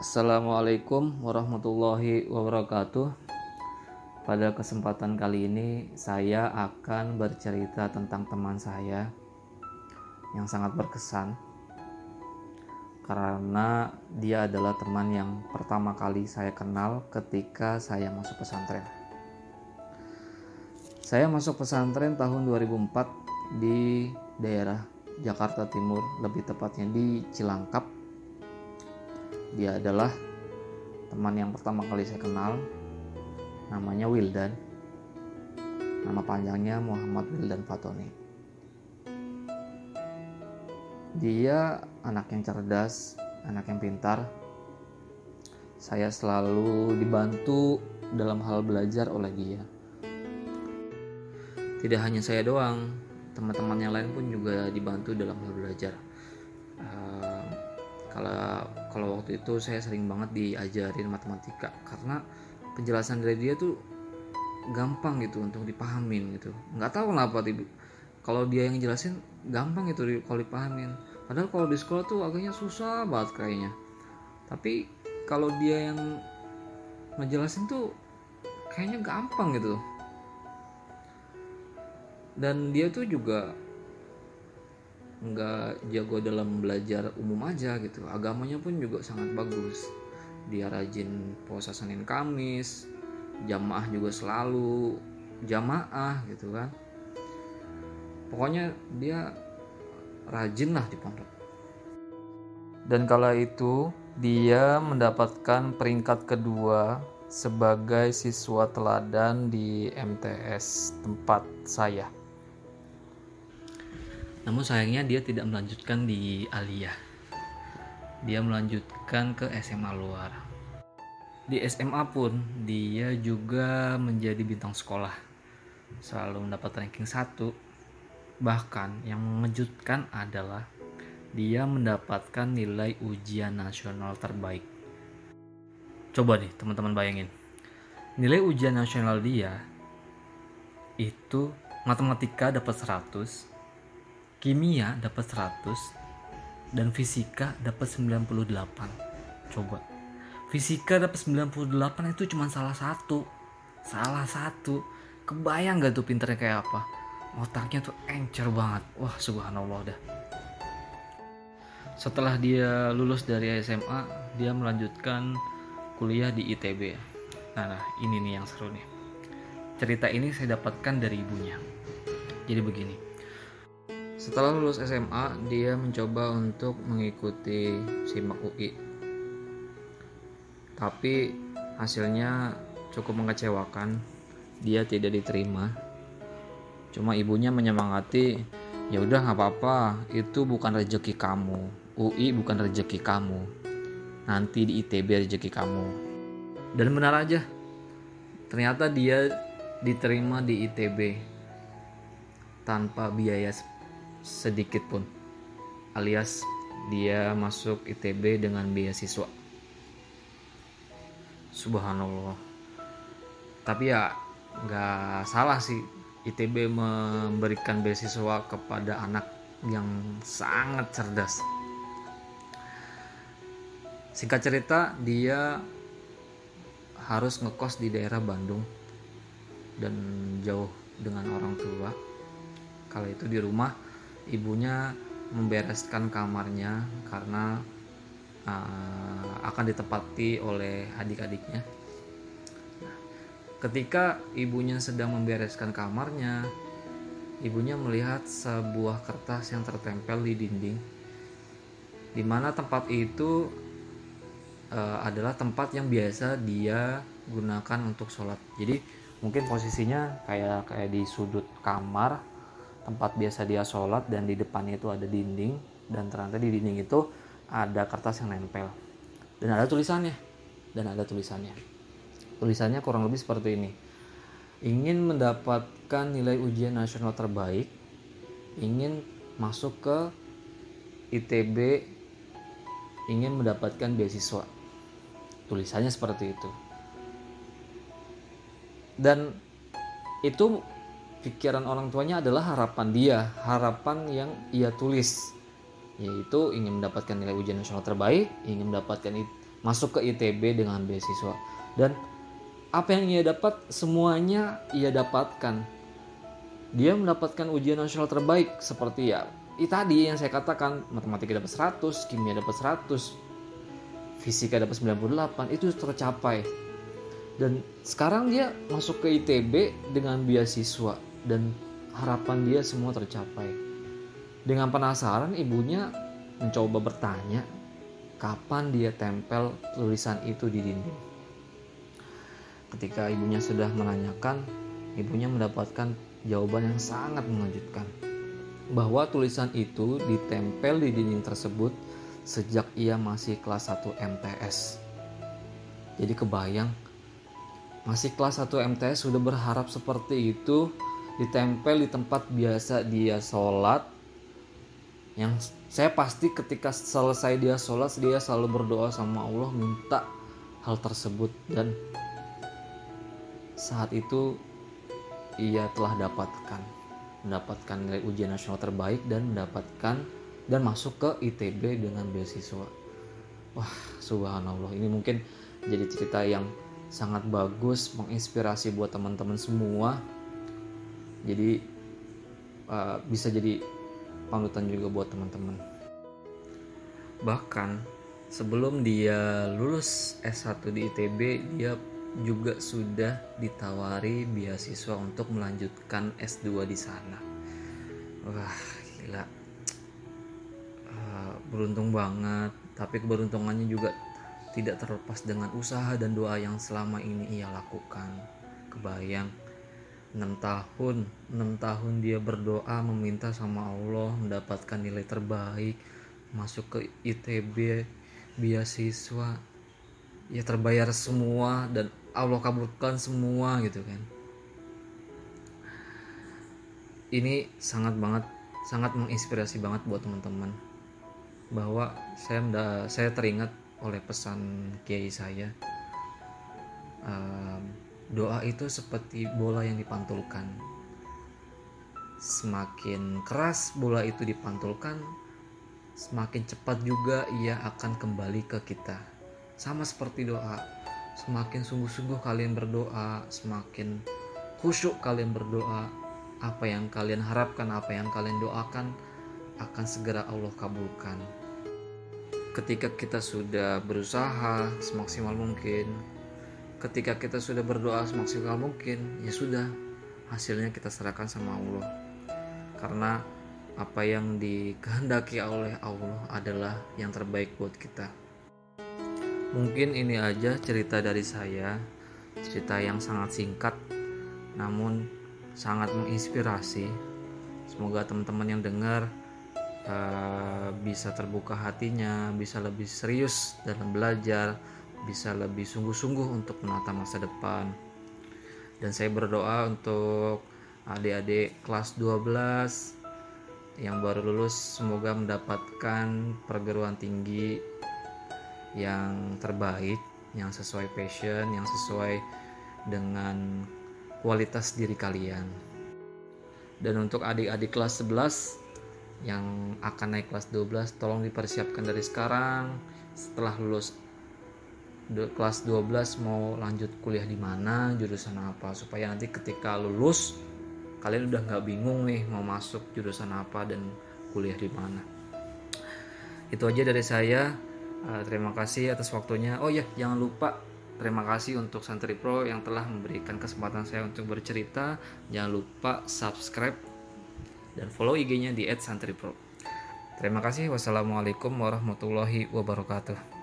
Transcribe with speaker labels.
Speaker 1: Assalamualaikum warahmatullahi wabarakatuh. Pada kesempatan kali ini, saya akan bercerita tentang teman saya yang sangat berkesan karena dia adalah teman yang pertama kali saya kenal ketika saya masuk pesantren. Saya masuk pesantren tahun 2004 di daerah Jakarta Timur, lebih tepatnya di Cilangkap dia adalah teman yang pertama kali saya kenal. Namanya Wildan. Nama panjangnya Muhammad Wildan Fatoni. Dia anak yang cerdas, anak yang pintar. Saya selalu dibantu dalam hal belajar oleh dia. Tidak hanya saya doang, teman-teman yang lain pun juga dibantu dalam hal belajar kalau kalau waktu itu saya sering banget diajarin matematika karena penjelasan dari dia tuh gampang gitu untuk dipahamin gitu. Nggak tahu kenapa tiba kalau dia yang jelasin gampang gitu kalau dipahamin. Padahal kalau di sekolah tuh agaknya susah banget kayaknya. Tapi kalau dia yang ngejelasin tuh kayaknya gampang gitu. Dan dia tuh juga nggak jago dalam belajar umum aja gitu. Agamanya pun juga sangat bagus. Dia rajin puasa Senin Kamis jamaah juga selalu jamaah gitu kan. Pokoknya dia rajin lah di pondok. Dan kala itu dia mendapatkan peringkat kedua sebagai siswa teladan di MTS tempat saya namun sayangnya dia tidak melanjutkan di Aliyah. Dia melanjutkan ke SMA luar. Di SMA pun dia juga menjadi bintang sekolah. Selalu mendapat ranking 1. Bahkan yang mengejutkan adalah dia mendapatkan nilai ujian nasional terbaik. Coba nih teman-teman bayangin. Nilai ujian nasional dia itu matematika dapat 100, kimia dapat 100 dan fisika dapat 98 coba. Fisika dapat 98 itu cuma salah satu. Salah satu. Kebayang gak tuh pinternya kayak apa? Otaknya tuh encer banget. Wah subhanallah dah. Setelah dia lulus dari SMA dia melanjutkan kuliah di ITB nah, nah ini nih yang seru nih. Cerita ini saya dapatkan dari ibunya. Jadi begini setelah lulus SMA, dia mencoba untuk mengikuti SIMAK UI. Tapi hasilnya cukup mengecewakan. Dia tidak diterima. Cuma ibunya menyemangati, "Ya udah nggak apa-apa, itu bukan rezeki kamu. UI bukan rezeki kamu. Nanti di ITB rezeki kamu." Dan benar aja. Ternyata dia diterima di ITB tanpa biaya sedikit pun alias dia masuk ITB dengan beasiswa. Subhanallah. Tapi ya nggak salah sih ITB memberikan beasiswa kepada anak yang sangat cerdas. Singkat cerita dia harus ngekos di daerah Bandung dan jauh dengan orang tua. Kala itu di rumah ibunya membereskan kamarnya karena uh, akan ditepati oleh adik-adiknya. Nah, ketika ibunya sedang membereskan kamarnya, ibunya melihat sebuah kertas yang tertempel di dinding, di mana tempat itu uh, adalah tempat yang biasa dia gunakan untuk sholat. Jadi mungkin posisinya kayak kayak di sudut kamar tempat biasa dia sholat dan di depannya itu ada dinding dan ternyata di dinding itu ada kertas yang nempel. Dan ada tulisannya. Dan ada tulisannya. Tulisannya kurang lebih seperti ini. Ingin mendapatkan nilai ujian nasional terbaik ingin masuk ke ITB ingin mendapatkan beasiswa. Tulisannya seperti itu. Dan itu pikiran orang tuanya adalah harapan dia, harapan yang ia tulis, yaitu ingin mendapatkan nilai ujian nasional terbaik, ingin mendapatkan masuk ke ITB dengan beasiswa. Dan apa yang ia dapat? Semuanya ia dapatkan. Dia mendapatkan ujian nasional terbaik seperti ya tadi yang saya katakan matematika dapat 100 kimia dapat 100 fisika dapat 98 itu tercapai. Dan sekarang dia masuk ke ITB dengan beasiswa dan harapan dia semua tercapai dengan penasaran ibunya mencoba bertanya kapan dia tempel tulisan itu di dinding Ketika ibunya sudah menanyakan, ibunya mendapatkan jawaban yang sangat mengejutkan. Bahwa tulisan itu ditempel di dinding tersebut sejak ia masih kelas 1 MTS. Jadi kebayang, masih kelas 1 MTS sudah berharap seperti itu ditempel di tempat biasa dia sholat yang saya pasti ketika selesai dia sholat dia selalu berdoa sama Allah minta hal tersebut dan saat itu ia telah dapatkan mendapatkan nilai ujian nasional terbaik dan mendapatkan dan masuk ke ITB dengan beasiswa. Wah, subhanallah. Ini mungkin jadi cerita yang sangat bagus, menginspirasi buat teman-teman semua. Jadi uh, bisa jadi panutan juga buat teman-teman. Bahkan sebelum dia lulus S1 di ITB, dia juga sudah ditawari beasiswa untuk melanjutkan S2 di sana. Wah, gila. Uh, beruntung banget, tapi keberuntungannya juga tidak terlepas dengan usaha dan doa yang selama ini ia lakukan. Kebayang 6 tahun, 6 tahun dia berdoa meminta sama Allah mendapatkan nilai terbaik, masuk ke ITB beasiswa ya terbayar semua dan Allah kabulkan semua gitu kan. Ini sangat banget sangat menginspirasi banget buat teman-teman. Bahwa saya saya teringat oleh pesan kiai saya um, doa itu seperti bola yang dipantulkan. Semakin keras bola itu dipantulkan semakin cepat juga ia akan kembali ke kita. Sama seperti doa semakin sungguh-sungguh kalian berdoa semakin khusyuk kalian berdoa apa yang kalian harapkan apa yang kalian doakan akan segera Allah kabulkan. Ketika kita sudah berusaha semaksimal mungkin ketika kita sudah berdoa semaksimal mungkin ya sudah hasilnya kita serahkan sama Allah karena apa yang dikehendaki oleh Allah adalah yang terbaik buat kita Mungkin ini aja cerita dari saya, cerita yang sangat singkat namun sangat menginspirasi. Semoga teman-teman yang dengar uh, bisa terbuka hatinya, bisa lebih serius dalam belajar, bisa lebih sungguh-sungguh untuk menata masa depan. Dan saya berdoa untuk adik-adik kelas 12 yang baru lulus semoga mendapatkan perguruan tinggi yang terbaik, yang sesuai passion, yang sesuai dengan kualitas diri kalian. Dan untuk adik-adik kelas 11 yang akan naik kelas 12 tolong dipersiapkan dari sekarang setelah lulus kelas 12 mau lanjut kuliah di mana jurusan apa supaya nanti ketika lulus kalian udah nggak bingung nih mau masuk jurusan apa dan kuliah di mana itu aja dari saya Uh, terima kasih atas waktunya. Oh ya, jangan lupa terima kasih untuk Santri Pro yang telah memberikan kesempatan saya untuk bercerita. Jangan lupa subscribe dan follow IG-nya di @santripro. Terima kasih. Wassalamualaikum warahmatullahi wabarakatuh.